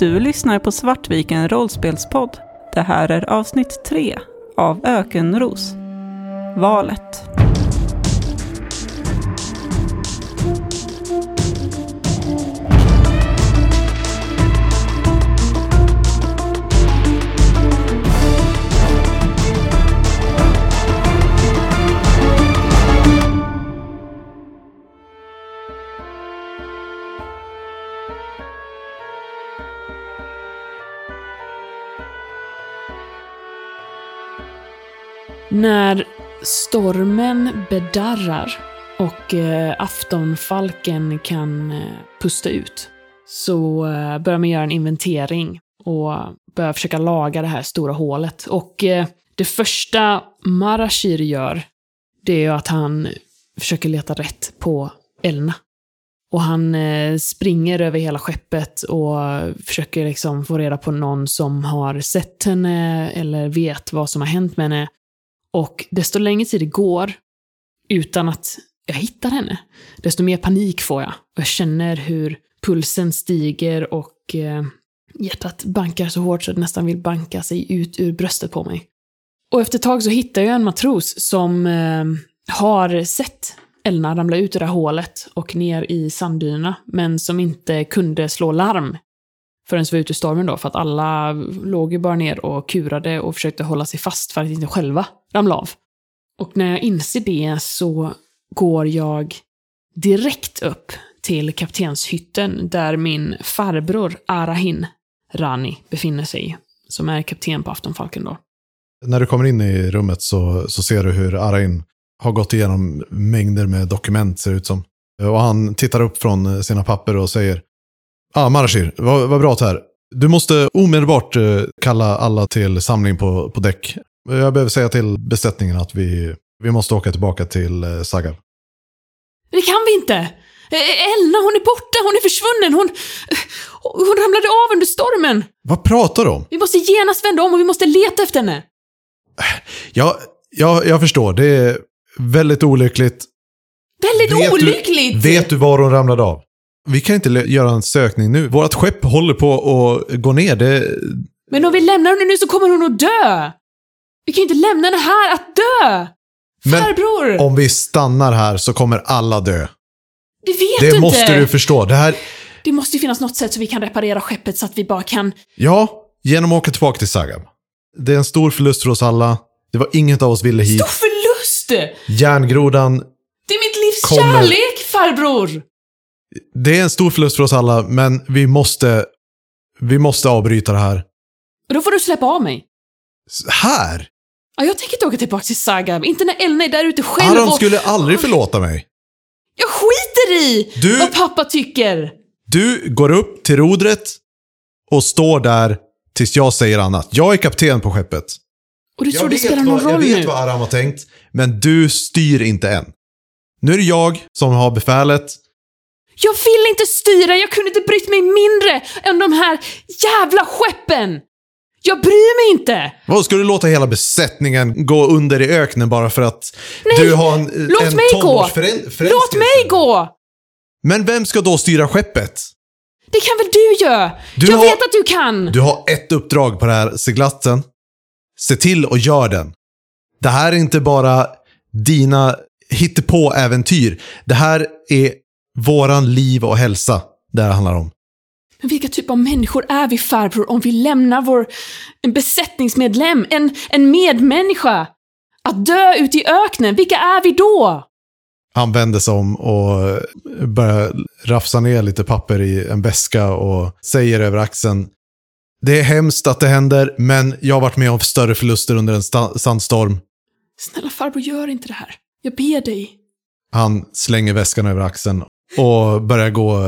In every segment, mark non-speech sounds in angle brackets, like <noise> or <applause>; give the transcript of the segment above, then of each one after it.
Du lyssnar på Svartviken rollspelspodd. Det här är avsnitt 3 av Ökenros. Valet. När stormen bedarrar och eh, aftonfalken kan eh, pusta ut så eh, börjar man göra en inventering och börjar försöka laga det här stora hålet. Och eh, det första Marashir gör, det är ju att han försöker leta rätt på Elna. Och han eh, springer över hela skeppet och försöker liksom få reda på någon som har sett henne eller vet vad som har hänt med henne. Och desto längre tid det går utan att jag hittar henne, desto mer panik får jag. Och jag känner hur pulsen stiger och eh, hjärtat bankar så hårt så det nästan vill banka sig ut ur bröstet på mig. Och efter ett tag så hittar jag en matros som eh, har sett Elna ramla ut ur det här hålet och ner i sanddynerna, men som inte kunde slå larm förrän vi var ute i stormen då, för att alla låg ju bara ner och kurade och försökte hålla sig fast för att inte själva ramla av. Och när jag inser det så går jag direkt upp till kaptenshytten där min farbror Arahin Rani befinner sig, som är kapten på Aftonfalken då. När du kommer in i rummet så, så ser du hur Arahin har gått igenom mängder med dokument, ser det ut som. Och han tittar upp från sina papper och säger Ja, ah, Marashir, vad, vad bra här. Du måste omedelbart eh, kalla alla till samling på, på däck. Jag behöver säga till besättningen att vi, vi måste åka tillbaka till eh, Sagar. Det kan vi inte! Eh, Elna, hon är borta, hon är försvunnen, hon... Hon ramlade av under stormen! Vad pratar du om? Vi måste genast vända om och vi måste leta efter henne! Ja, ja jag förstår. Det är väldigt olyckligt. Väldigt Vet olyckligt! Du, vet du var hon ramlade av? Vi kan inte göra en sökning nu. Vårt skepp håller på att gå ner. Det... Men om vi lämnar henne nu så kommer hon att dö! Vi kan inte lämna henne här att dö! Men Farbror! Om vi stannar här så kommer alla dö. det vet Det du måste inte! du förstå. Det här... Det måste ju finnas något sätt så vi kan reparera skeppet så att vi bara kan... Ja, genom att åka tillbaka till Sagab. Det är en stor förlust för oss alla. Det var inget av oss ville hit. Stor förlust! Järngrodan, Det är mitt livs Kommer- kärlek, farbror! Det är en stor förlust för oss alla, men vi måste... Vi måste avbryta det här. Då får du släppa av mig. S- Här? Ja, jag tänker inte åka tillbaka till Sagab. Inte när Elna är där ute själv Aron och... skulle aldrig förlåta mig. Jag skiter i Du- vad pappa tycker! Du går upp till rodret och står där tills jag säger annat. Jag är kapten på skeppet. Och du tror det spelar någon vad, roll jag vet nu? vad Aram har tänkt, men du styr inte än. Nu är det jag som har befälet. Jag vill inte styra, jag kunde inte brytt mig mindre än de här jävla skeppen! Jag bryr mig inte! Vad ska du låta hela besättningen gå under i öknen bara för att Nej, du har en, låt en mig gå! Låt mig gå! Men vem ska då styra skeppet? Det kan väl du göra? Du jag har- vet att du kan! Du har ett uppdrag på den här seglatsen. Se till och gör den. Det här är inte bara dina hittepå-äventyr. Det här är våran liv och hälsa det här handlar om. Men vilka typ av människor är vi farbror om vi lämnar vår en besättningsmedlem, en, en medmänniska, att dö ute i öknen? Vilka är vi då? Han vänder sig om och börjar rafsa ner lite papper i en väska och säger över axeln. Det är hemskt att det händer, men jag har varit med om större förluster under en sandstorm. Snälla farbror, gör inte det här. Jag ber dig. Han slänger väskan över axeln och börjar gå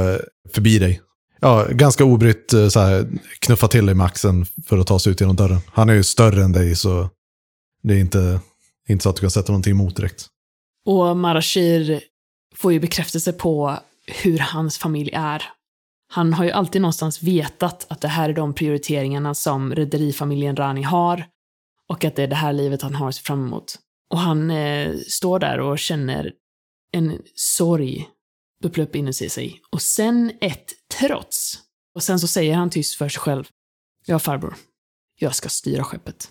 förbi dig. Ja, ganska obrytt eh, så här, knuffa till dig med axeln för att ta sig ut genom dörren. Han är ju större än dig så det är inte, inte så att du kan sätta någonting emot direkt. Och Marashir får ju bekräftelse på hur hans familj är. Han har ju alltid någonstans vetat att det här är de prioriteringarna som rederifamiljen Rani har och att det är det här livet han har att se fram emot. Och han eh, står där och känner en sorg bubbla upp inuti sig och sen ett trots Och sen så säger han tyst för sig själv. Ja, farbror. Jag ska styra skeppet.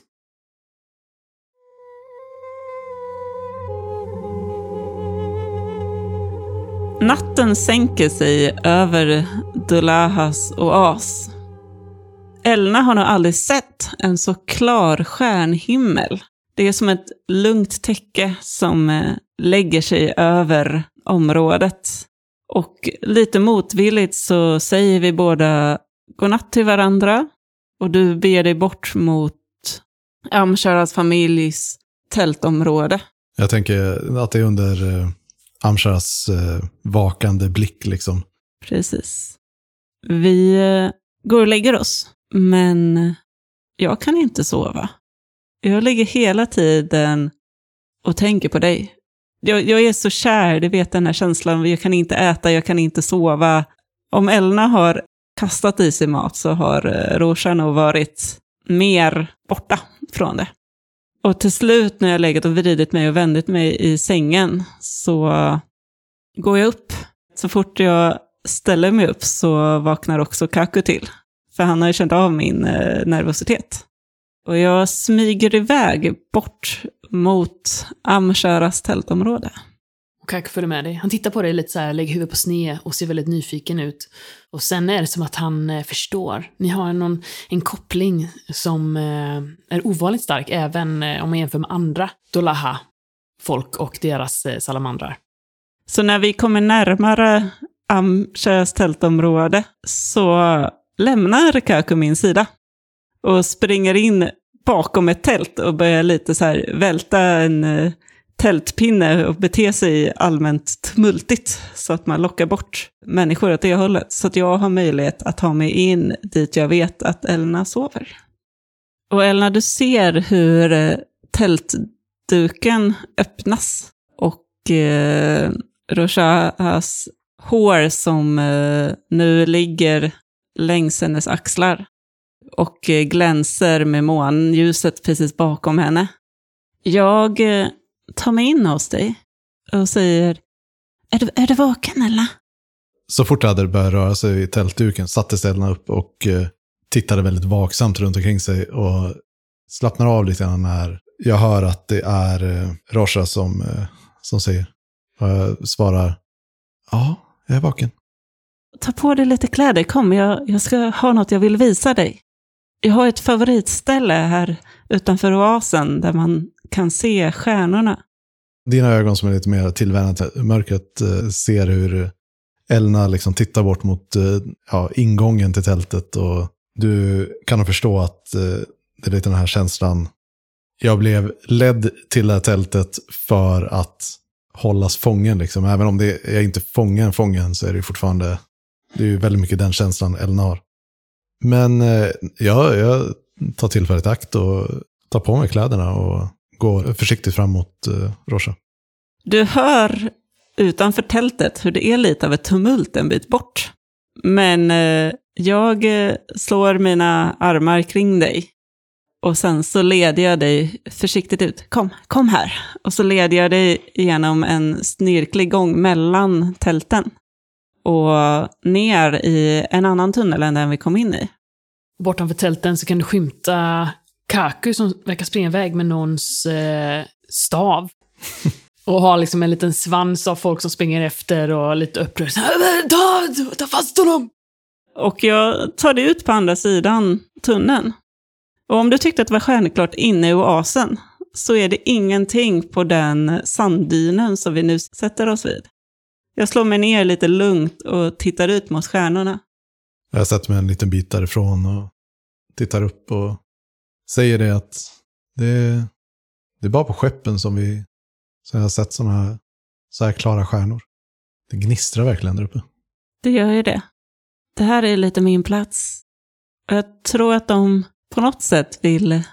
Natten sänker sig över Dulahas oas. Elna har nog aldrig sett en så klar stjärnhimmel. Det är som ett lugnt täcke som eh, lägger sig över området. Och lite motvilligt så säger vi båda godnatt till varandra. Och du ber dig bort mot Amsharas familjs tältområde. Jag tänker att det är under eh, Amsharas eh, vakande blick liksom. Precis. Vi eh, går och lägger oss, men jag kan inte sova. Jag ligger hela tiden och tänker på dig. Jag, jag är så kär, du vet den här känslan, jag kan inte äta, jag kan inte sova. Om Elna har kastat i sig mat så har eh, Roshan nog varit mer borta från det. Och till slut när jag legat och vridit mig och vändit mig i sängen så går jag upp. Så fort jag ställer mig upp så vaknar också Kaku till. För han har ju känt av min eh, nervositet. Och jag smyger iväg bort mot Amsharas tältområde. Och Kaku följer med dig. Han tittar på dig lite så här, lägger huvudet på sned och ser väldigt nyfiken ut. Och sen är det som att han eh, förstår. Ni har någon, en koppling som eh, är ovanligt stark, även eh, om man jämför med andra Dolaha folk och deras salamandrar. Så när vi kommer närmare Amsharas tältområde så lämnar Kaku min sida och springer in bakom ett tält och börjar lite så här välta en eh, tältpinne och bete sig allmänt tumultigt så att man lockar bort människor åt det hållet. Så att jag har möjlighet att ta mig in dit jag vet att Elna sover. Och Elna, du ser hur eh, tältduken öppnas och eh, Roshahas hår som eh, nu ligger längs hennes axlar och eh, glänser med månljuset precis bakom henne. Jag eh, tar mig in hos dig och säger, är du, är du vaken eller? Så fort Adder började röra sig i tältduken satte ställena upp och eh, tittade väldigt vaksamt runt omkring sig och slappnar av lite grann när jag hör att det är Rosha som, som säger. Och jag svarar, ja, jag är vaken. Ta på dig lite kläder, kom, jag, jag ska ha något jag vill visa dig. Jag har ett favoritställe här utanför oasen där man kan se stjärnorna. Dina ögon som är lite mer tillvända till mörkret eh, ser hur Elna liksom tittar bort mot eh, ja, ingången till tältet och du kan nog förstå att eh, det är lite den här känslan. Jag blev ledd till det här tältet för att hållas fången. Liksom. Även om det, jag är inte fången fången så är det fortfarande, det är ju väldigt mycket den känslan Elna har. Men eh, ja, jag tar tillfället i akt och tar på mig kläderna och går försiktigt fram mot eh, Rosha. Du hör utanför tältet hur det är lite av ett tumult en bit bort. Men eh, jag slår mina armar kring dig. Och sen så leder jag dig försiktigt ut. Kom, kom här. Och så leder jag dig genom en snirklig gång mellan tälten. Och ner i en annan tunnel än den vi kom in i. Bortanför tälten så kan du skymta Kaku som verkar springa iväg med någons eh, stav. <laughs> och har liksom en liten svans av folk som springer efter och lite upprörd. Här, Ta, ta fast honom! Och jag tar dig ut på andra sidan tunneln. Och om du tyckte att det var stjärnklart inne i oasen, så är det ingenting på den sanddynen som vi nu sätter oss vid. Jag slår mig ner lite lugnt och tittar ut mot stjärnorna. Jag sätter mig en liten bit därifrån och tittar upp och säger det att det är, det är bara på skeppen som vi som jag har sett såna här, så här klara stjärnor. Det gnistrar verkligen där uppe. Det gör ju det. Det här är lite min plats. Och jag tror att de på något sätt vill,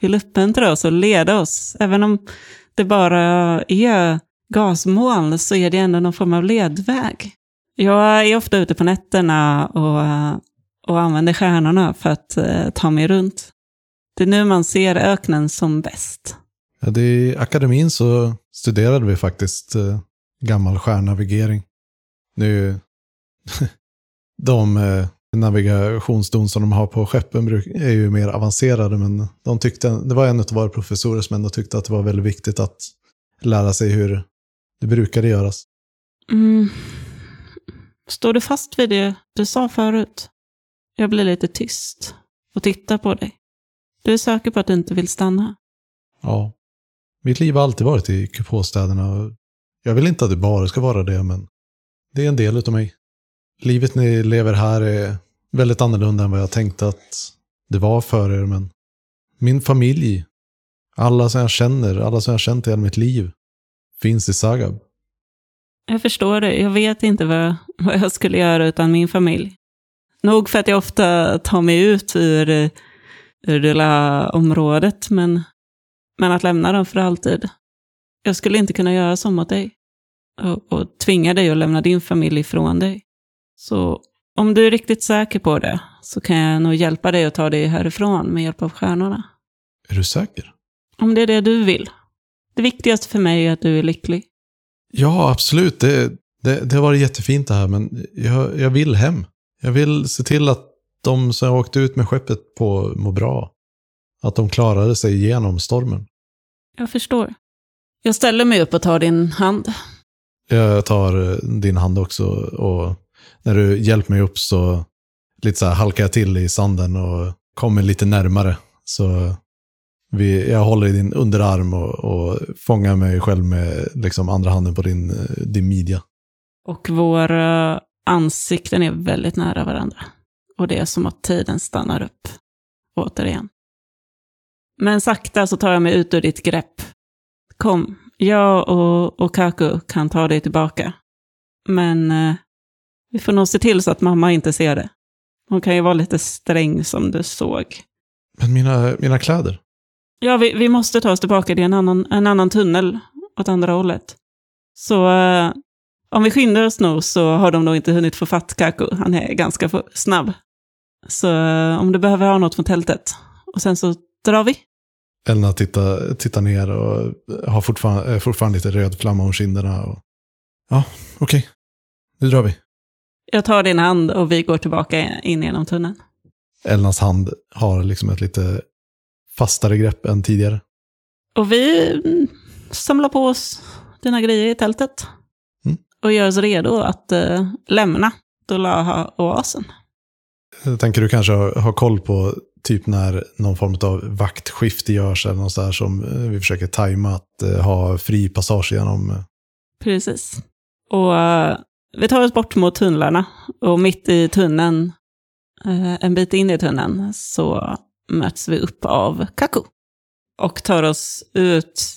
vill uppmuntra oss och leda oss. Även om det bara är gasmoln så är det ändå någon form av ledväg. Jag är ofta ute på nätterna och, och använder stjärnorna för att eh, ta mig runt. Det är nu man ser öknen som bäst. Ja, det I akademin så studerade vi faktiskt eh, gammal stjärnnavigering. Nu, <laughs> de, eh, navigationsdon som de har på skeppen är ju mer avancerade, men de tyckte, det var en av våra professorer som ändå tyckte att det var väldigt viktigt att lära sig hur det brukade göras. Mm. Står du fast vid det du sa förut? Jag blir lite tyst och tittar på dig. Du är säker på att du inte vill stanna? Ja. Mitt liv har alltid varit i kupåstäderna. Jag vill inte att det bara ska vara det, men det är en del av mig. Livet ni lever här är väldigt annorlunda än vad jag tänkte att det var för er, men min familj, alla som jag känner, alla som jag känt i hela mitt liv, finns i Sagab. Jag förstår det. Jag vet inte vad, vad jag skulle göra utan min familj. Nog för att jag ofta tar mig ut ur, ur det lilla området, men, men att lämna dem för alltid. Jag skulle inte kunna göra så mot dig. Och, och tvinga dig att lämna din familj ifrån dig. Så om du är riktigt säker på det så kan jag nog hjälpa dig att ta dig härifrån med hjälp av stjärnorna. Är du säker? Om det är det du vill. Det viktigaste för mig är att du är lycklig. Ja, absolut. Det, det, det har varit jättefint det här, men jag, jag vill hem. Jag vill se till att de som jag åkte ut med skeppet på mår bra. Att de klarade sig igenom stormen. Jag förstår. Jag ställer mig upp och tar din hand. Jag tar eh, din hand också och när du hjälper mig upp så lite så halkar jag till i sanden och kommer lite närmare. Så vi, jag håller i din underarm och, och fångar mig själv med liksom andra handen på din, eh, din midja. Och våra ansikten är väldigt nära varandra. Och det är som att tiden stannar upp. Återigen. Men sakta så tar jag mig ut ur ditt grepp. Kom, jag och, och Kaku kan ta dig tillbaka. Men eh, vi får nog se till så att mamma inte ser det. Hon kan ju vara lite sträng som du såg. Men mina, mina kläder? Ja, vi, vi måste ta oss tillbaka. Det är en annan, en annan tunnel åt andra hållet. Så eh, om vi skyndar oss nog så har de nog inte hunnit få fatt Kaku. Han är ganska snabb. Så eh, om du behöver ha något från tältet. Och sen så drar vi. Elna tittar, tittar ner och har fortfarande, fortfarande lite röd flamma om kinderna. Och... Ja, okej. Nu drar vi. Jag tar din hand och vi går tillbaka in genom tunneln. Elnas hand har liksom ett lite fastare grepp än tidigare. Och vi mm, samlar på oss dina grejer i tältet. Mm. Och gör oss redo att eh, lämna Dolaha-oasen. Jag tänker du kanske har, har koll på typ när någon form av vaktskifte görs eller något sådär som eh, vi försöker tajma att eh, ha fri passage genom. eh. Precis. Och eh, vi tar oss bort mot tunnlarna. Och mitt i tunneln, eh, en bit in i tunneln, så möts vi upp av Kaku. Och tar oss ut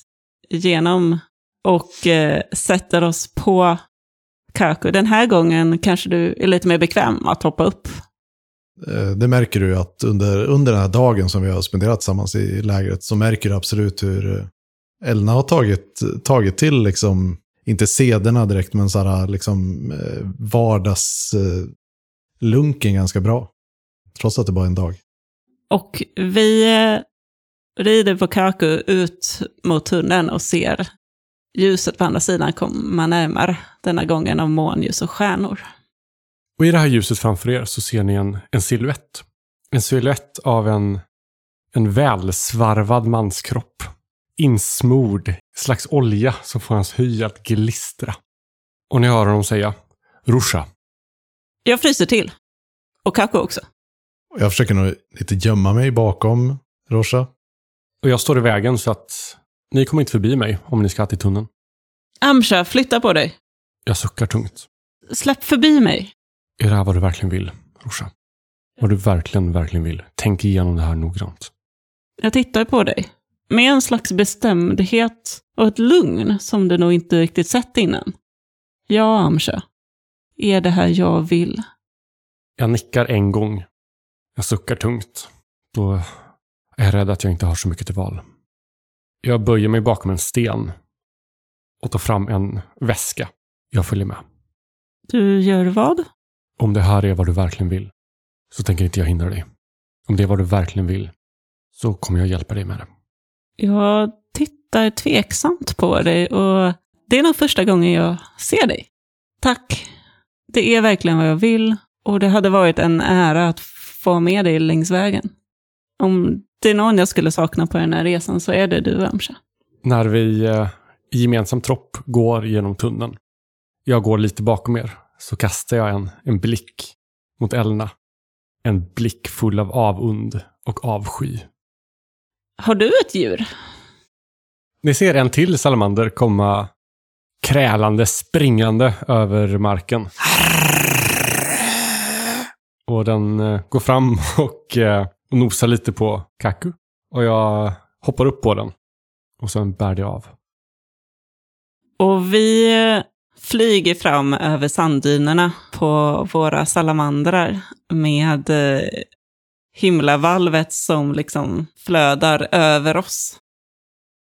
genom och eh, sätter oss på Kaku. Den här gången kanske du är lite mer bekväm att hoppa upp. Eh, det märker du att under, under den här dagen som vi har spenderat tillsammans i lägret så märker du absolut hur eh, Elna har tagit, tagit till, liksom, inte sederna direkt, men sådär, liksom, eh, vardagslunken ganska bra. Trots att det bara är en dag. Och vi eh, rider på Kaku ut mot tunneln och ser ljuset på andra sidan komma närmare. Denna gången av månljus och stjärnor. Och i det här ljuset framför er så ser ni en, en silhuett. En silhuett av en, en välsvarvad manskropp. Insmord slags olja som får hans hy att glistra. Och ni hör honom säga Rusha. Jag fryser till. Och Kaku också. Och Jag försöker nog lite gömma mig bakom Rosha. Och jag står i vägen så att ni kommer inte förbi mig om ni ska till tunneln. Amsha, flytta på dig. Jag suckar tungt. Släpp förbi mig. Är det här vad du verkligen vill, Rusha? Vad du verkligen, verkligen vill. Tänk igenom det här noggrant. Jag tittar på dig. Med en slags bestämdhet och ett lugn som du nog inte riktigt sett innan. Ja, Amsha. Är det här jag vill? Jag nickar en gång. Jag suckar tungt. Då är jag rädd att jag inte har så mycket till val. Jag böjer mig bakom en sten och tar fram en väska. Jag följer med. Du gör vad? Om det här är vad du verkligen vill, så tänker inte jag hindra dig. Om det är vad du verkligen vill, så kommer jag hjälpa dig med det. Jag tittar tveksamt på dig och det är nog första gången jag ser dig. Tack. Det är verkligen vad jag vill Och det hade varit en ära att få med dig längs vägen. Om det är någon jag skulle sakna på den här resan så är det du, Amsha. När vi eh, i gemensam tropp går genom tunneln. Jag går lite bakom er, så kastar jag en, en blick mot Elna. En blick full av avund och avsky. Har du ett djur? Ni ser en till salamander komma krälande, springande över marken. Och den eh, går fram <laughs> och, eh, och nosar lite på Kaku. Och jag hoppar upp på den. Och sen bär det av. Och vi eh, flyger fram över sanddynerna på våra salamandrar med eh, himlavalvet som liksom flödar över oss.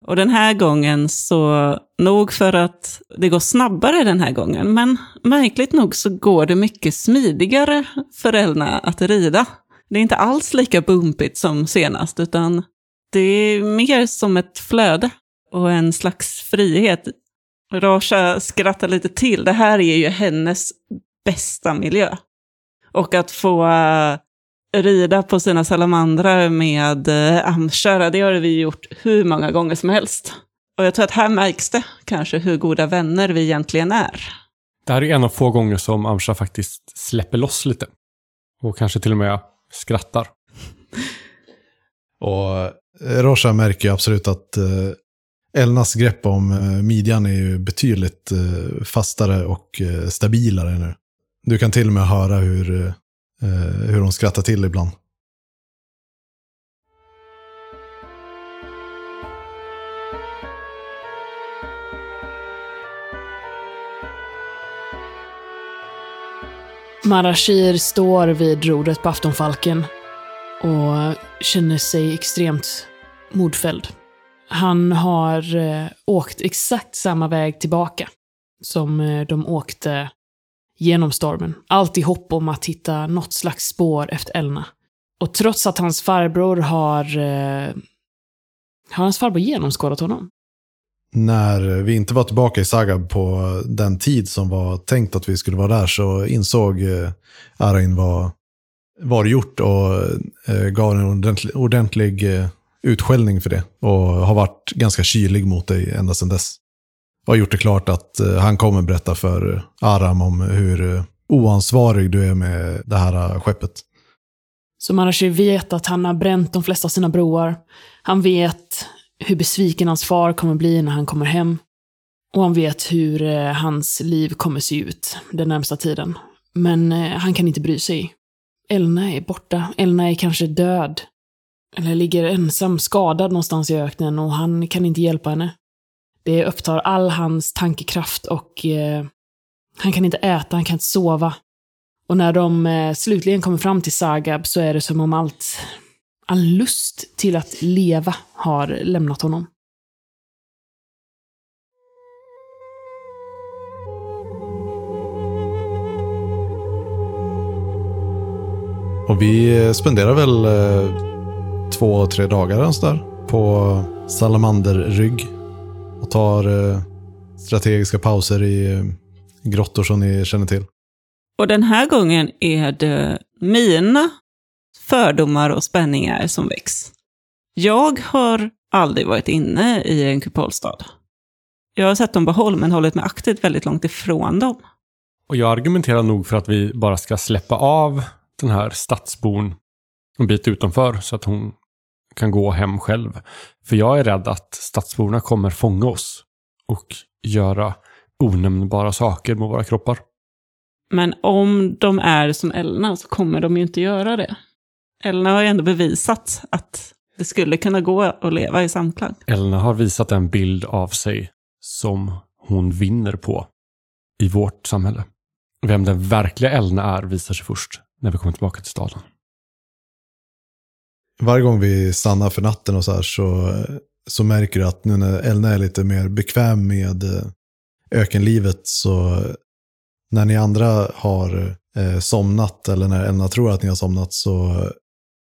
Och den här gången så, nog för att det går snabbare den här gången, men märkligt nog så går det mycket smidigare för Elna att rida. Det är inte alls lika bumpigt som senast, utan det är mer som ett flöde och en slags frihet. Rasha skrattar lite till. Det här är ju hennes bästa miljö. Och att få rida på sina salamandrar med uh, Amshara, det har vi gjort hur många gånger som helst. Och jag tror att här märks det kanske hur goda vänner vi egentligen är. Det här är en av få gånger som Amsha faktiskt släpper loss lite. Och kanske till och med skrattar. Och Rosha märker ju absolut att eh, Elnas grepp om eh, midjan är ju betydligt eh, fastare och eh, stabilare nu. Du kan till och med höra hur, eh, Eh, hur hon skrattar till ibland. Marashir står vid rodret på aftonfalken och känner sig extremt modfälld. Han har eh, åkt exakt samma väg tillbaka som eh, de åkte genom stormen. Allt i hopp om att hitta något slags spår efter Elna. Och trots att hans farbror har... Eh, har hans farbror genomskådat honom? När vi inte var tillbaka i Sagab på den tid som var tänkt att vi skulle vara där så insåg eh, Arain vad var gjort och eh, gav en ordentlig, ordentlig eh, utskällning för det. Och har varit ganska kylig mot dig ända sedan dess. Och har gjort det klart att eh, han kommer berätta för eh, Aram om hur eh, oansvarig du är med det här skeppet. Så Marashi vet att han har bränt de flesta av sina broar. Han vet hur besviken hans far kommer bli när han kommer hem. Och han vet hur hans liv kommer se ut den närmsta tiden. Men han kan inte bry sig. Elna är borta. Elna är kanske död. Eller ligger ensam skadad någonstans i öknen och han kan inte hjälpa henne. Det upptar all hans tankekraft och eh, han kan inte äta, han kan inte sova. Och när de eh, slutligen kommer fram till Sagab så är det som om allt, all lust till att leva har lämnat honom. Och vi eh, spenderar väl eh, två, tre dagar ens där på eh, salamanderrygg. Tar eh, strategiska pauser i eh, grottor som ni känner till. Och den här gången är det mina fördomar och spänningar som väcks. Jag har aldrig varit inne i en kupolstad. Jag har sett dem på håll, men hållit mig aktivt väldigt långt ifrån dem. Och jag argumenterar nog för att vi bara ska släppa av den här stadsbon en bit utanför så att hon kan gå hem själv. För jag är rädd att stadsborna kommer fånga oss och göra onämnbara saker med våra kroppar. Men om de är som Elna så kommer de ju inte göra det. Elna har ju ändå bevisat att det skulle kunna gå att leva i samklang. Elna har visat en bild av sig som hon vinner på i vårt samhälle. Vem den verkliga Elna är visar sig först när vi kommer tillbaka till staden. Varje gång vi stannar för natten och så här så, så märker du att nu när Elna är lite mer bekväm med eh, ökenlivet så när ni andra har eh, somnat eller när Elna tror att ni har somnat så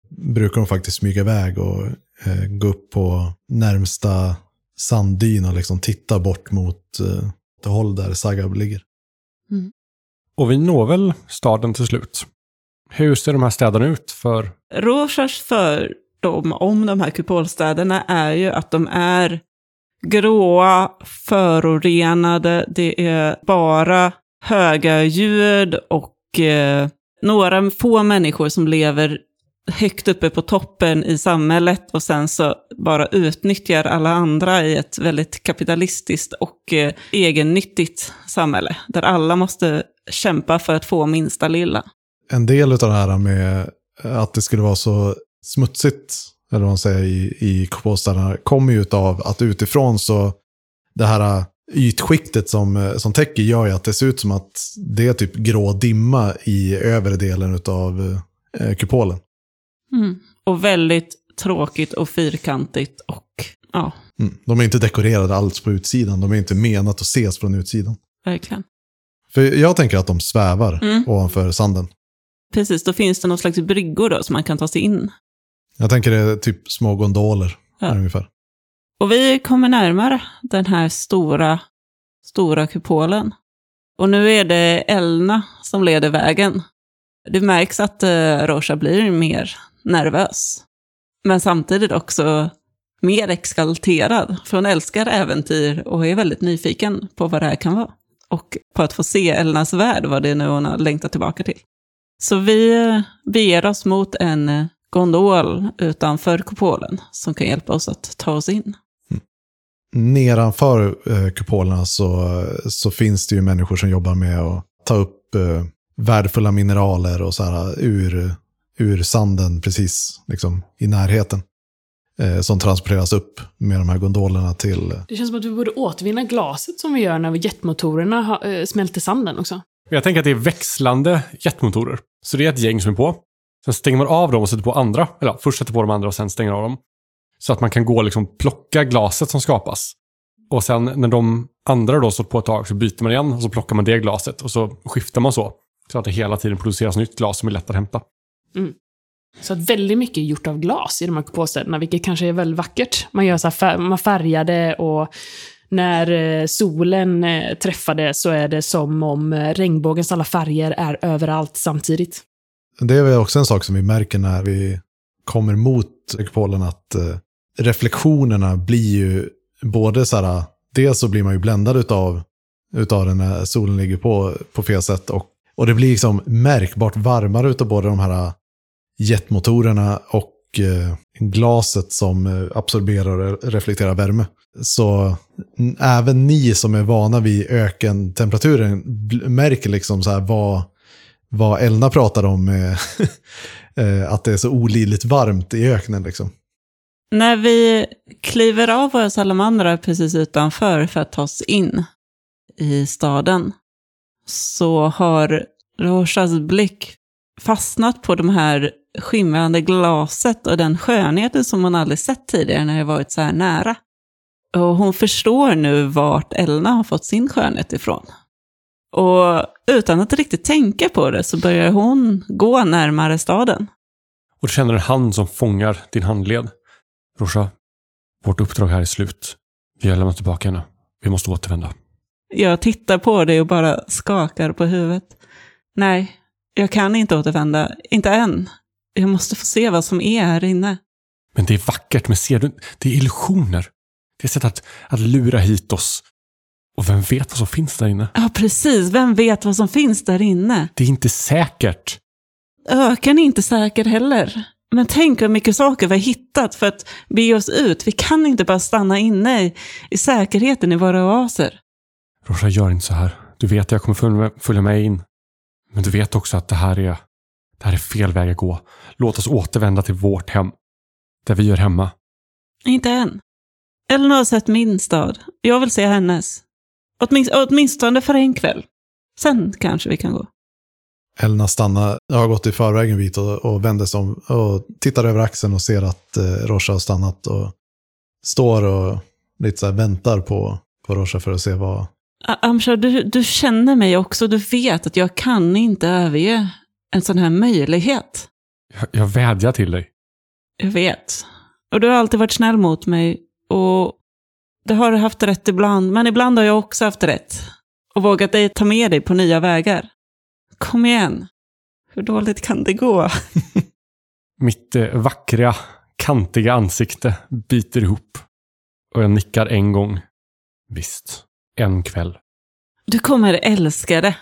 brukar hon faktiskt smyga iväg och eh, gå upp på närmsta sanddyn och liksom titta bort mot eh, det håll där Sagab ligger. Och vi når väl staden till slut. Hur ser de här städerna ut för... Rorschachs fördom om de här kupolstäderna är ju att de är gråa, förorenade, det är bara höga ljud och eh, några få människor som lever högt uppe på toppen i samhället och sen så bara utnyttjar alla andra i ett väldigt kapitalistiskt och eh, egennyttigt samhälle. Där alla måste kämpa för att få minsta lilla. En del av det här med att det skulle vara så smutsigt, eller vad man säger, i, i kupolstäderna kommer ju av att utifrån så det här ytskiktet som, som täcker gör ju att det ser ut som att det är typ grå dimma i övre delen av eh, kupolen. Mm. Och väldigt tråkigt och fyrkantigt och ja. Mm. De är inte dekorerade alls på utsidan. De är inte menat att ses från utsidan. Verkligen. För jag tänker att de svävar Mm. ovanför sanden. Precis, då finns det någon slags bryggor då som man kan ta sig in. Jag tänker det är typ små gondoler Ja. ungefär. Och vi kommer närmare den här stora, stora kupolen. Och nu är det Elna som leder vägen. Det märks att eh, blir mer nervös. Men samtidigt också mer exalterad. För hon älskar äventyr och är väldigt nyfiken på vad det här kan vara. Och på att få se Elnas värld, vad det är nu hon har längtat tillbaka till. Så vi eh, beger oss mot en eh, gondol utanför kupolen som kan hjälpa oss att ta oss in. Nedanför eh, kupolerna så, så finns det ju människor som jobbar med att ta upp eh, värdefulla mineraler och så här ur, ur sanden precis liksom, i närheten. Eh, som transporteras upp med de här gondolerna till... Det känns som att vi borde återvinna glaset som vi gör när jetmotorerna ha, äh, smälter sanden också. Jag tänker att det är växlande jetmotorer. Så det är ett gäng som är på. Sen stänger man av dem och sätter på andra. Eller ja, först sätter på de andra och sen stänger av dem. Så att man kan gå och liksom plocka glaset som skapas. Och sen när de andra då stått på ett tag så byter man igen och så plockar man det glaset och så skiftar man så. Så att det hela tiden produceras nytt glas som är lätt att hämta. Mm. Så att väldigt mycket är gjort av glas i de här kupolstäderna, vilket kanske är väldigt vackert. Man gör så här, fär- man färgar det och när eh, solen eh, träffade så är det som om eh, regnbågens alla färger är överallt samtidigt. Det är väl också en sak som vi märker när vi kommer mot ekopolen, att reflektionerna blir ju både så här, dels så blir man ju bländad utav, utav den när solen ligger på, på fel sätt och, och det blir liksom märkbart varmare utav både de här jetmotorerna och glaset som eh, absorberar och reflekterar värme. Så även ni som är vana vid ökentemperaturen märker liksom så här vad, vad Elna pratar om, <laughs> eh, att det är så olidligt varmt i öknen. Liksom. När vi kliver av våra salamandrar precis utanför för att ta oss in i staden så har Roshas blick fastnat på de här skimrande glaset och den skönheten som hon aldrig sett tidigare när det varit så här nära. Och hon förstår nu vart Elna har fått sin skönhet ifrån. Och utan att riktigt tänka på det så börjar hon gå närmare staden. Och du känner en hand som fångar din handled. Rosha, vårt uppdrag här är slut. Vi har lämnat tillbaka henne. Vi måste återvända. Jag tittar på dig och bara skakar på huvudet. Nej, jag kan inte återvända. Inte än. Jag måste få se vad som är här inne. Men det är vackert, men ser du? Det är illusioner. Det är sätt att, att lura hit oss. Och vem vet vad som finns där inne? Ja, precis. Vem vet vad som finns där inne? Det är inte säkert. Öken är inte säker heller. Men tänk hur mycket saker vi har hittat för att be oss ut. Vi kan inte bara stanna inne i, i säkerheten i våra oaser. Rosha, gör inte så här. Du vet att jag kommer följa med, följa med in. Men du vet också att det här är, det här är fel väg att gå. Låt oss återvända till vårt hem. Där vi gör hemma. Inte än. Elinor har sett min stad. Jag vill se hennes. Åtminst, åtminstone för en kväll. Sen kanske vi kan gå. Elna stannar, jag har gått i förväg en bit och, och vänder sig om och tittar över axeln och ser att eh, Rosha har stannat och står och lite så här väntar på, på Rosha för att se vad... Amshar, du, du känner mig också. Du vet att jag kan inte överge en sån här möjlighet. Jag, jag vädjar till dig. Jag vet. Och du har alltid varit snäll mot mig. Och du har haft rätt ibland, men ibland har jag också haft rätt. Och vågat dig ta med dig på nya vägar. Kom igen. Hur dåligt kan det gå? <laughs> Mitt eh, vackra, kantiga ansikte biter ihop. Och jag nickar en gång. Visst, en kväll. Du kommer älska det.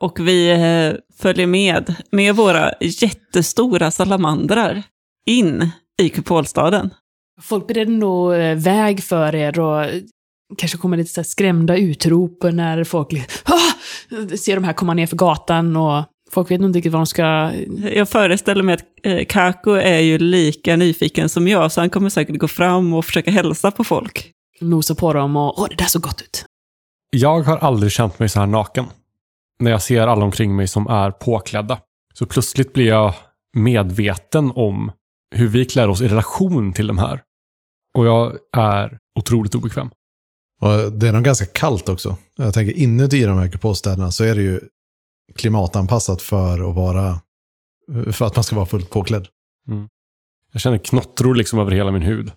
Och vi eh, följer med, med våra jättestora salamandrar, in i kupolstaden. Folk bereder nog eh, väg för er och kanske kommer lite så här skrämda utrop när folk ah! ser de här komma ner för gatan och folk vet nog inte riktigt vad de ska... Jag föreställer mig att eh, Kako är ju lika nyfiken som jag, så han kommer säkert gå fram och försöka hälsa på folk. Nosa på dem och åh, det där såg gott ut. Jag har aldrig känt mig så här naken. När jag ser alla omkring mig som är påklädda. Så plötsligt blir jag medveten om hur vi klär oss i relation till de här. Och jag är otroligt obekväm. Och det är nog ganska kallt också. Jag tänker inuti de här kupolstäderna så är det ju klimatanpassat för att vara för att man ska vara fullt påklädd. Jag känner knottror liksom över hela min hud.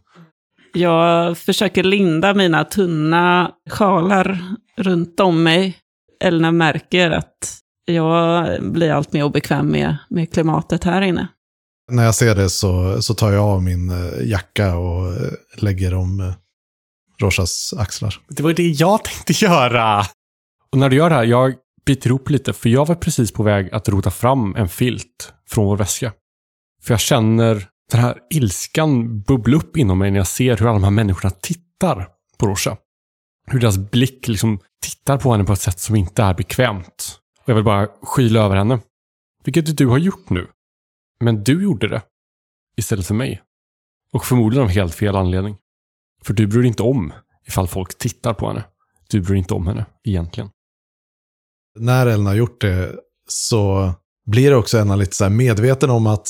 Jag försöker linda mina tunna sjalar runt om mig. Elna märker att jag blir allt mer obekväm med, med klimatet här inne. När jag ser det så, så tar jag av min eh, jacka och eh, lägger om eh, Roshas axlar. Det var det jag tänkte göra! Och när du gör det här, jag biter ihop lite, för jag var precis på väg att rota fram en filt från vår väska. För jag känner den här ilskan bubbla upp inom mig när jag ser hur alla de här människorna tittar på Rosha. Hur deras blick liksom tittar på henne på ett sätt som inte är bekvämt. Och jag vill bara skyla över henne. Vilket du har gjort nu. Men du gjorde det. Istället för mig. Och förmodligen av helt fel anledning. För du bryr dig inte om ifall folk tittar på henne. Du bryr dig inte om henne, egentligen. När Ellen har gjort det så blir det också Elna lite så här medveten om att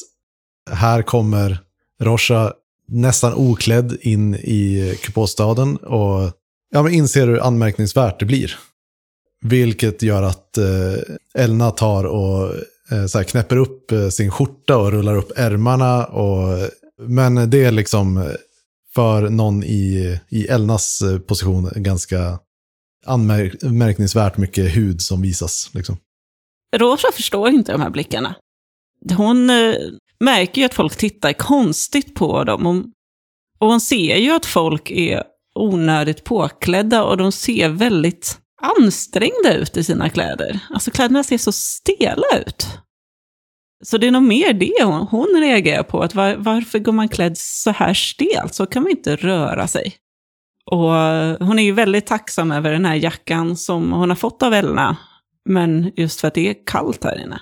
här kommer Rosha nästan oklädd in i kupolstaden och ja, men inser hur anmärkningsvärt det blir. Vilket gör att eh, Elna tar och eh, så här, knäpper upp eh, sin skjorta och rullar upp ärmarna. Och, men det är liksom för någon i, i Elnas eh, position ganska anmärkningsvärt mycket hud som visas. Liksom. Rosa förstår inte de här blickarna. Hon eh, märker ju att folk tittar konstigt på dem. Hon, och hon ser ju att folk är onödigt påklädda och de ser väldigt ansträngda ut i sina kläder. Alltså kläderna ser så stela ut. Så det är nog mer det hon, hon reagerar på. Att var, varför går man klädd så här stelt? Så kan man inte röra sig. Och eh, hon är ju väldigt tacksam över den här jackan som hon har fått av Elna. Men just för att det är kallt här inne.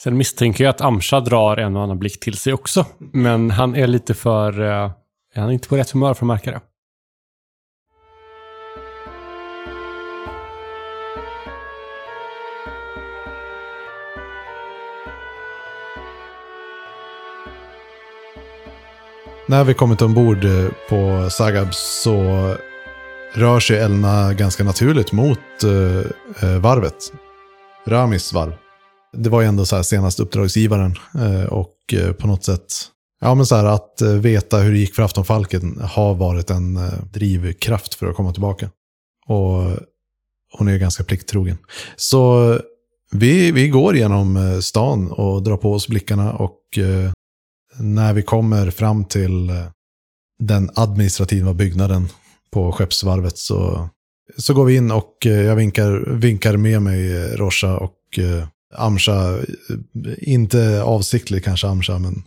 Sen misstänker jag att Amsha drar en och annan blick till sig också. Men han är lite för... Eh, han är inte på rätt humör för att märka det. När vi kommit ombord eh, på Sagab så rör sig Elna ganska naturligt mot eh, eh, varvet. Ramis varv. Det var ju ändå så här senast uppdragsgivaren eh, och eh, på något sätt Ja, men så här att eh, veta hur det gick för Aftonfalken har varit en eh, drivkraft för att komma tillbaka. Och hon är ju ganska plikttrogen. Så vi, vi går genom eh, stan och drar på oss blickarna och eh, när vi kommer fram till eh, den administrativa byggnaden på skeppsvarvet så, så går vi in och eh, jag vinkar, vinkar med mig eh, Rosha och Amsha. Inte avsiktligt kanske Amsha, men...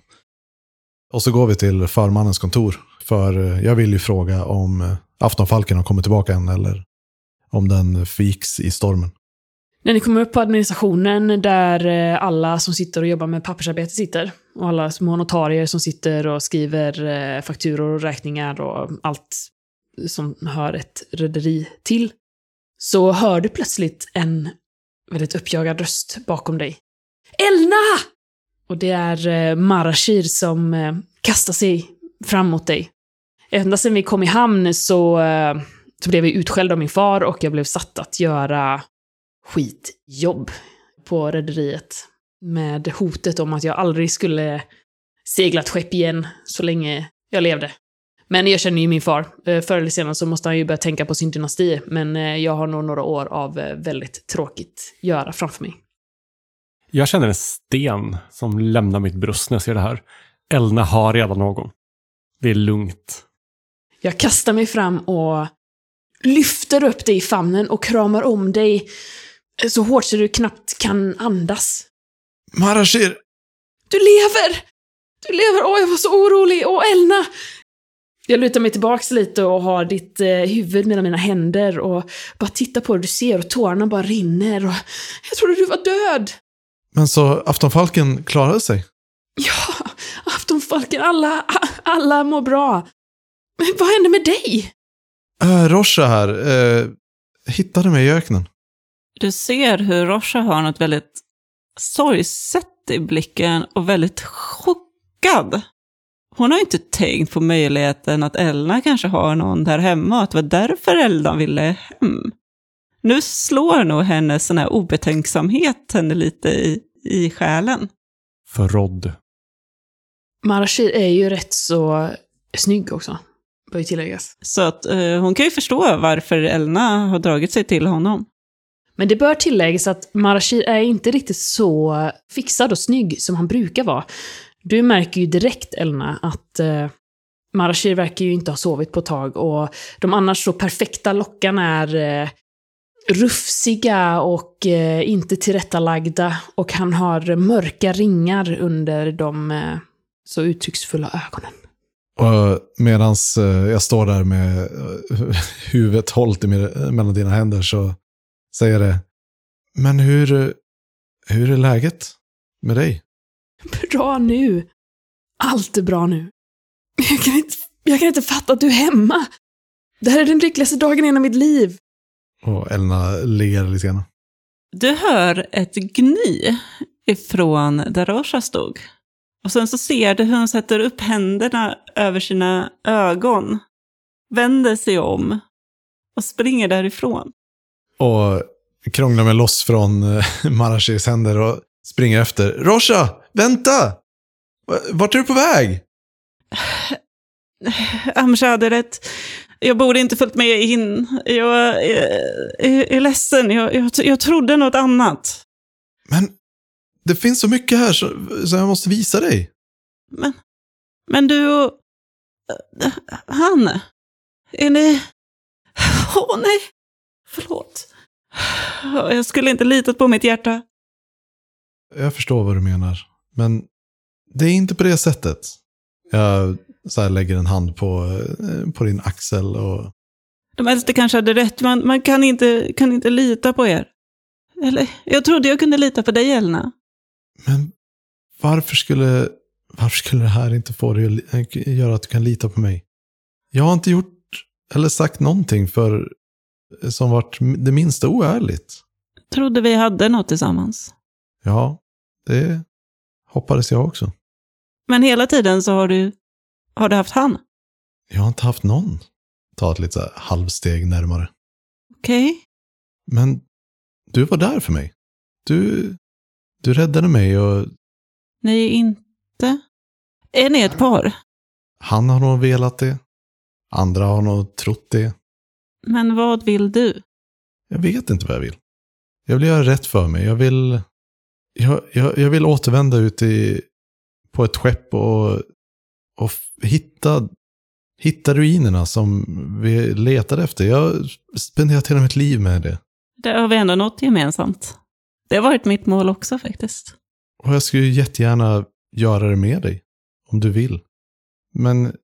Och så går vi till förmannens kontor. För jag vill ju fråga om Aftonfalken har kommit tillbaka än eller om den förgicks i stormen. När ni kommer upp på administrationen där alla som sitter och jobbar med pappersarbete sitter och alla små notarier som sitter och skriver eh, fakturor och räkningar och allt som hör ett rederi till. Så hör du plötsligt en väldigt uppjagad röst bakom dig. Elna! Och det är eh, Marashir som eh, kastar sig fram mot dig. Ända sedan vi kom i hamn så, eh, så blev jag utskälld av min far och jag blev satt att göra skitjobb på rederiet. Med hotet om att jag aldrig skulle segla ett skepp igen så länge jag levde. Men jag känner ju min far. Eh, Förr eller senare så måste han ju börja tänka på sin dynasti. Men eh, jag har nog några år av eh, väldigt tråkigt göra framför mig. Jag känner en sten som lämnar mitt bröst när jag ser det här. Elna har redan någon. Det är lugnt. Jag kastar mig fram och lyfter upp dig i famnen och kramar om dig så hårt så du knappt kan andas. Marashir! Du lever! Du lever! Åh, jag var så orolig! Åh, Elna! Jag lutar mig tillbaks lite och har ditt eh, huvud mellan mina händer och bara tittar på det du ser och tårarna bara rinner och jag trodde du var död! Men så aftonfalken klarade sig? Ja, aftonfalken, alla, alla mår bra. Men vad hände med dig? Äh, Rosha här, äh, hittade mig i öknen. Du ser hur Rosha har något väldigt sorgset i blicken och väldigt chockad. Hon har inte tänkt på möjligheten att Elna kanske har någon där hemma och att det var därför Elna ville hem. Nu slår nog hennes sån här obetänksamhet henne lite i, i själen. Förrådd. Marashir är ju rätt så snygg också, bör ju tilläggas. Så att eh, hon kan ju förstå varför Elna har dragit sig till honom. Men det bör tilläggas att Marashir är inte riktigt så fixad och snygg som han brukar vara. Du märker ju direkt, Elna, att eh, Marashir verkar ju inte ha sovit på ett tag och de annars så perfekta lockarna är eh, rufsiga och eh, inte tillrättalagda och han har mörka ringar under de eh, så uttrycksfulla ögonen. Medan eh, jag står där med eh, <laughs> huvudet hållt mellan dina händer så säger det. Men hur, hur är läget med dig? Bra nu. Allt är bra nu. Jag kan inte, jag kan inte fatta att du är hemma. Det här är den lyckligaste dagen i hela mitt liv. Och Elna ler lite grann. Du hör ett gny ifrån där Rosha stod. Och sen så ser du hur hon sätter upp händerna över sina ögon, vänder sig om och springer därifrån. Och krånglar mig loss från eh, <laughs> Marashirs händer och springer efter. Rosha, vänta! Vart är du på väg? <sighs> Amshad hade rätt. Jag borde inte följt med in. Jag är, är, är ledsen. Jag, jag, jag trodde något annat. Men det finns så mycket här så, så jag måste visa dig. Men, men du och äh, han, är ni... Åh nej, förlåt. Jag skulle inte litat på mitt hjärta. Jag förstår vad du menar. Men det är inte på det sättet. Jag så här, lägger en hand på, eh, på din axel och... De äldste kanske hade rätt, man, man kan, inte, kan inte lita på er. Eller, jag trodde jag kunde lita på dig, Elna. Men varför skulle, varför skulle det här inte få dig att li- göra att du kan lita på mig? Jag har inte gjort eller sagt någonting för som varit det minsta oärligt. Trodde vi hade något tillsammans. Ja, det hoppades jag också. Men hela tiden så har du, har du haft han. Jag har inte haft någon. Ta ett lite så här halvsteg närmare. Okej? Men du var där för mig. Du, du räddade mig och Ni är inte... Är ni ett par? han har nog velat det. Andra har nog trott det. Men vad vill du? Jag vet inte vad jag vill. Jag vill göra rätt för mig. Jag vill, jag, jag, jag vill återvända ut i, på ett skepp och, och hitta, hitta ruinerna som vi letade efter. Jag har spenderat hela mitt liv med det. Det har vi ändå något gemensamt. Det har varit mitt mål också faktiskt. Och jag skulle jättegärna göra det med dig. Om du vill. Men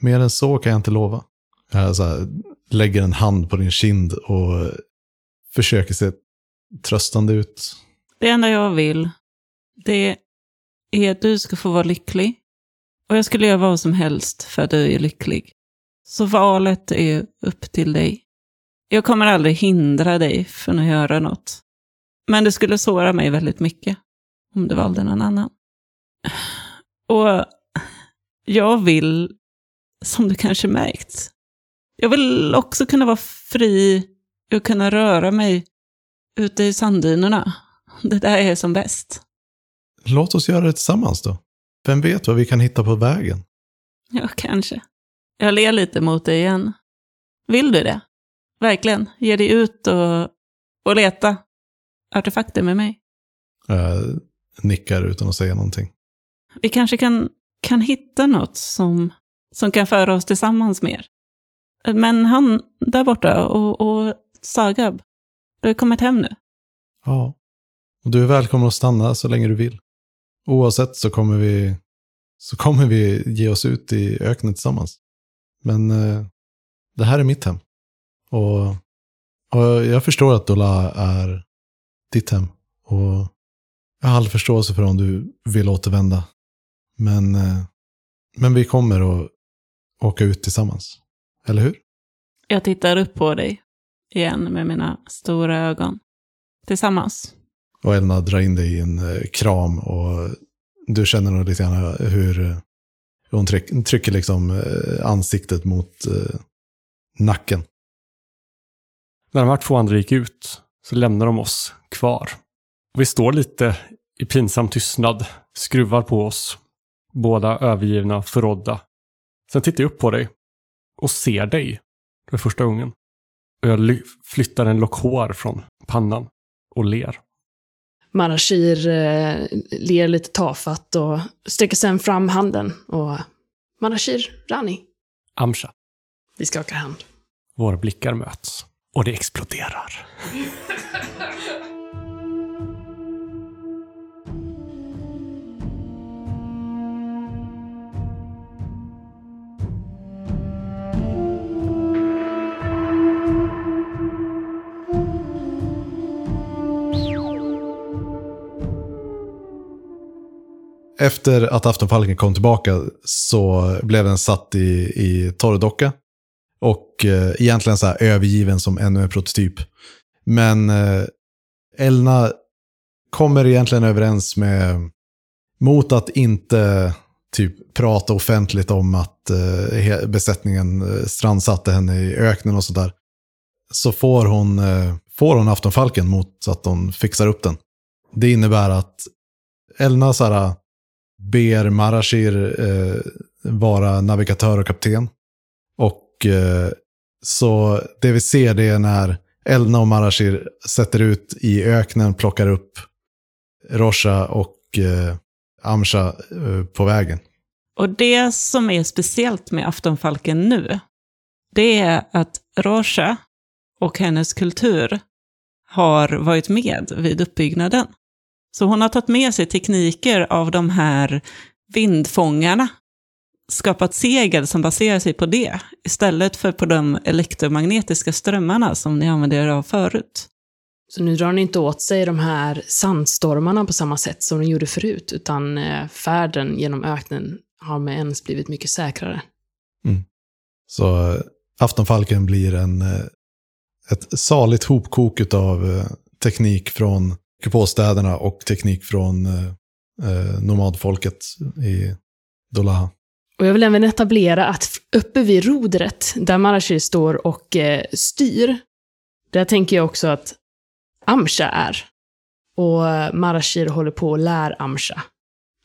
mer än så kan jag inte lova. Jag så här, lägger en hand på din kind och försöker se tröstande ut. Det enda jag vill, det är att du ska få vara lycklig. Och jag skulle göra vad som helst för att du är lycklig. Så valet är upp till dig. Jag kommer aldrig hindra dig från att göra något. Men det skulle såra mig väldigt mycket om du valde någon annan. Och jag vill, som du kanske märkt, jag vill också kunna vara fri och kunna röra mig ute i sanddynerna. Det där är som bäst. Låt oss göra det tillsammans då. Vem vet vad vi kan hitta på vägen? Ja, kanske. Jag ler lite mot dig igen. Vill du det? Verkligen? Ge dig ut och, och leta artefakter med mig? Jag nickar utan att säga någonting. Vi kanske kan, kan hitta något som, som kan föra oss tillsammans mer. Men han där borta och, och Sagab, du har kommit hem nu. Ja. Och du är välkommen att stanna så länge du vill. Oavsett så kommer vi, så kommer vi ge oss ut i öknen tillsammans. Men eh, det här är mitt hem. Och, och jag förstår att Dola är ditt hem. Och jag har all förståelse för om du vill återvända. Men, eh, men vi kommer att åka ut tillsammans. Eller hur? Jag tittar upp på dig igen med mina stora ögon. Tillsammans. Och Elna drar in dig i en eh, kram och du känner nog lite grann hur, eh, hon tryck, trycker liksom eh, ansiktet mot nacken. När de här två andra gick ut så lämnar de oss kvar. Och vi står lite i pinsam tystnad, skruvar på oss. Båda övergivna, och förrådda. Sen tittar jag upp på dig och ser dig för första gången. Och jag ly- flyttar en lock hår från pannan och ler. Marashir eh, ler lite tafatt och sträcker sen fram handen. Och Marashir, Rani, Amsha. vi skakar hand. Våra blickar möts. Och det exploderar. <laughs> Efter att Aftonfalken kom tillbaka så blev den satt i, i torrdocka. Och eh, egentligen så här övergiven som ännu en prototyp. Men eh, Elna kommer egentligen överens med, mot att inte typ prata offentligt om att eh, besättningen eh, strandsatte henne i öknen och sådär. Så får hon, eh, får hon Aftonfalken mot att hon fixar upp den. Det innebär att Elna så här, ber Marashir eh, vara navigatör och kapten. Och eh, så det vi ser det är när Elna och Marashir sätter ut i öknen, plockar upp Rosha och eh, Amsha eh, på vägen. Och det som är speciellt med Aftonfalken nu, det är att Rosha och hennes kultur har varit med vid uppbyggnaden. Så hon har tagit med sig tekniker av de här vindfångarna, skapat segel som baserar sig på det, istället för på de elektromagnetiska strömmarna som ni använde er av förut. Så nu drar ni inte åt sig de här sandstormarna på samma sätt som ni gjorde förut, utan eh, färden genom öknen har med ens blivit mycket säkrare. Så eh, Aftonfalken blir en, eh, ett saligt hopkok av teknik från kupolstäderna och teknik från eh, eh, nomadfolket i Dolaha. Och jag vill även etablera att uppe vid rodret, där Marashir står och eh, styr, där tänker jag också att Amsha är. Och eh, Marashir håller på och lär Amsha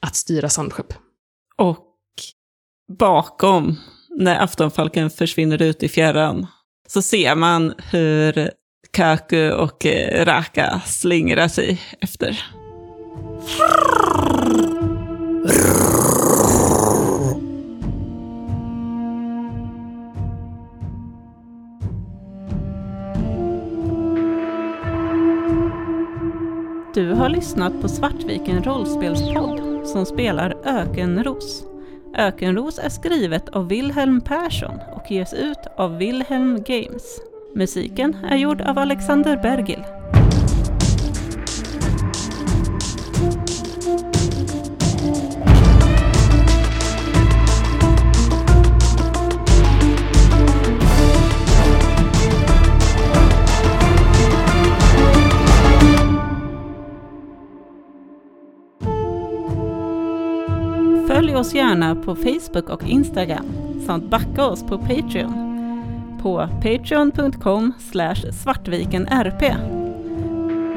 att styra sandskepp. Och bakom, när Aftonfalken försvinner ut i fjärran, så ser man hur Kaku och eh, Raka slingrar sig efter. Du har lyssnat på Svartviken rollspelspodd som spelar Ökenros. Ökenros är skrivet av Wilhelm Persson och ges ut av Wilhelm Games. Musiken är gjord av Alexander Bergil. Följ oss gärna på Facebook och Instagram samt backa oss på Patreon på patreon.com svartvikenrp.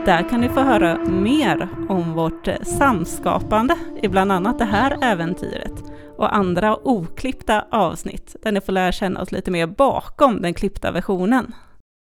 Där kan ni få höra mer om vårt samskapande i bland annat det här äventyret och andra oklippta avsnitt där ni får lära känna oss lite mer bakom den klippta versionen.